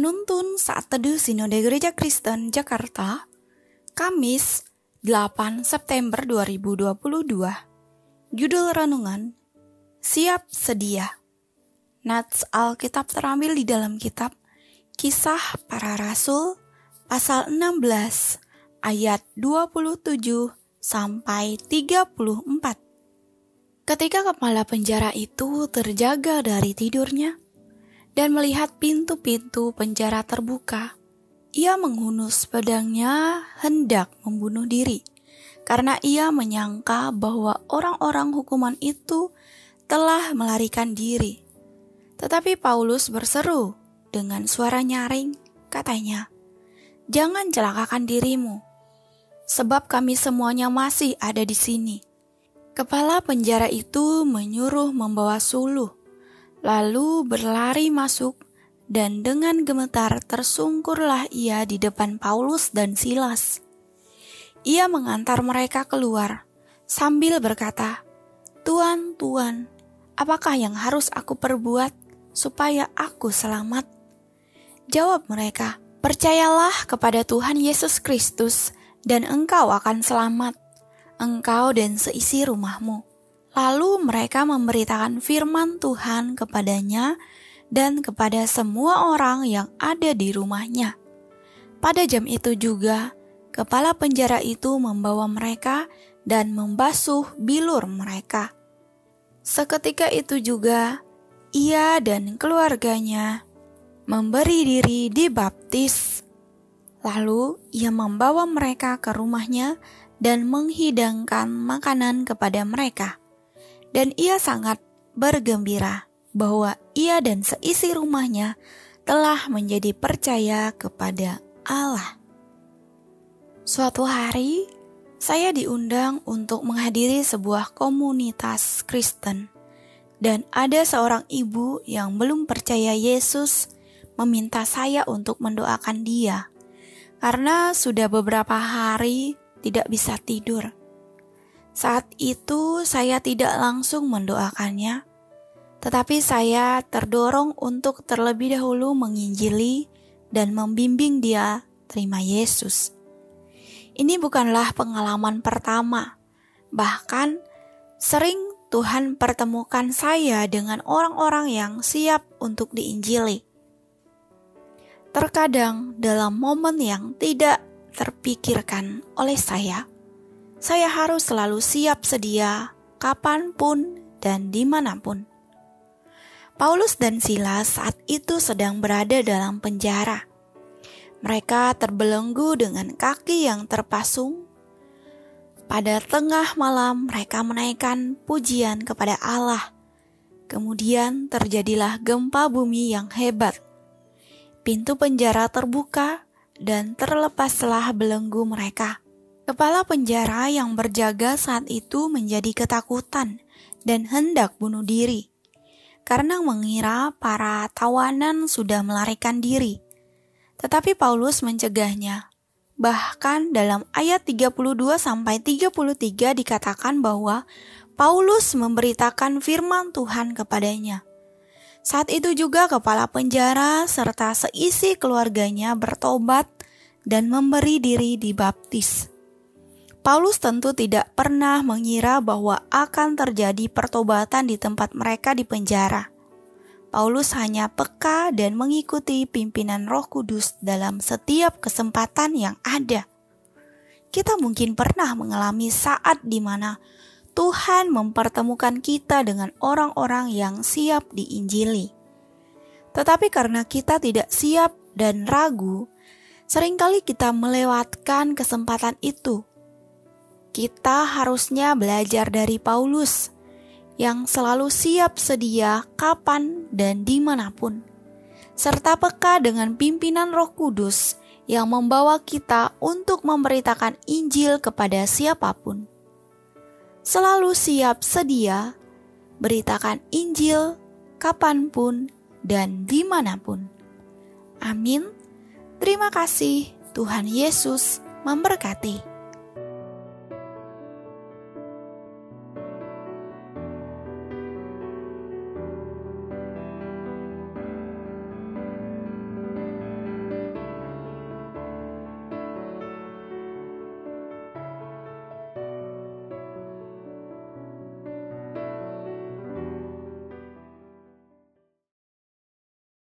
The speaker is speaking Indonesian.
Penuntun Saat Teduh Sinode Gereja Kristen Jakarta, Kamis 8 September 2022. Judul Renungan, Siap Sedia. Nats Alkitab terambil di dalam kitab Kisah Para Rasul pasal 16 ayat 27 sampai 34. Ketika kepala penjara itu terjaga dari tidurnya, dan melihat pintu-pintu penjara terbuka, ia menghunus pedangnya hendak membunuh diri karena ia menyangka bahwa orang-orang hukuman itu telah melarikan diri. Tetapi Paulus berseru dengan suara nyaring, katanya, "Jangan celakakan dirimu, sebab kami semuanya masih ada di sini." Kepala penjara itu menyuruh membawa suluh lalu berlari masuk, dan dengan gemetar tersungkurlah ia di depan Paulus dan Silas. Ia mengantar mereka keluar sambil berkata, "Tuan, Tuan, apakah yang harus aku perbuat supaya aku selamat?" Jawab mereka, "Percayalah kepada Tuhan Yesus Kristus, dan engkau akan selamat, engkau dan seisi rumahmu." Lalu mereka memberitakan firman Tuhan kepadanya dan kepada semua orang yang ada di rumahnya. Pada jam itu juga, kepala penjara itu membawa mereka dan membasuh bilur mereka. Seketika itu juga, ia dan keluarganya memberi diri dibaptis. Lalu ia membawa mereka ke rumahnya dan menghidangkan makanan kepada mereka dan ia sangat bergembira bahwa ia dan seisi rumahnya telah menjadi percaya kepada Allah. Suatu hari, saya diundang untuk menghadiri sebuah komunitas Kristen, dan ada seorang ibu yang belum percaya Yesus meminta saya untuk mendoakan dia karena sudah beberapa hari tidak bisa tidur. Saat itu saya tidak langsung mendoakannya, tetapi saya terdorong untuk terlebih dahulu menginjili dan membimbing dia terima Yesus. Ini bukanlah pengalaman pertama, bahkan sering Tuhan pertemukan saya dengan orang-orang yang siap untuk diinjili. Terkadang dalam momen yang tidak terpikirkan oleh saya, saya harus selalu siap sedia kapan pun dan di mana pun. Paulus dan Silas saat itu sedang berada dalam penjara. Mereka terbelenggu dengan kaki yang terpasung. Pada tengah malam, mereka menaikkan pujian kepada Allah. Kemudian terjadilah gempa bumi yang hebat. Pintu penjara terbuka dan terlepaslah belenggu mereka. Kepala penjara yang berjaga saat itu menjadi ketakutan dan hendak bunuh diri karena mengira para tawanan sudah melarikan diri. Tetapi Paulus mencegahnya. Bahkan dalam ayat 32 sampai 33 dikatakan bahwa Paulus memberitakan firman Tuhan kepadanya. Saat itu juga kepala penjara serta seisi keluarganya bertobat dan memberi diri dibaptis. Paulus tentu tidak pernah mengira bahwa akan terjadi pertobatan di tempat mereka di penjara. Paulus hanya peka dan mengikuti pimpinan Roh Kudus dalam setiap kesempatan yang ada. Kita mungkin pernah mengalami saat di mana Tuhan mempertemukan kita dengan orang-orang yang siap diinjili. Tetapi karena kita tidak siap dan ragu, sering kali kita melewatkan kesempatan itu kita harusnya belajar dari Paulus yang selalu siap sedia kapan dan di mana pun, serta peka dengan pimpinan Roh Kudus yang membawa kita untuk memberitakan Injil kepada siapa pun. Selalu siap sedia, beritakan Injil kapan pun dan di mana pun. Amin. Terima kasih, Tuhan Yesus memberkati.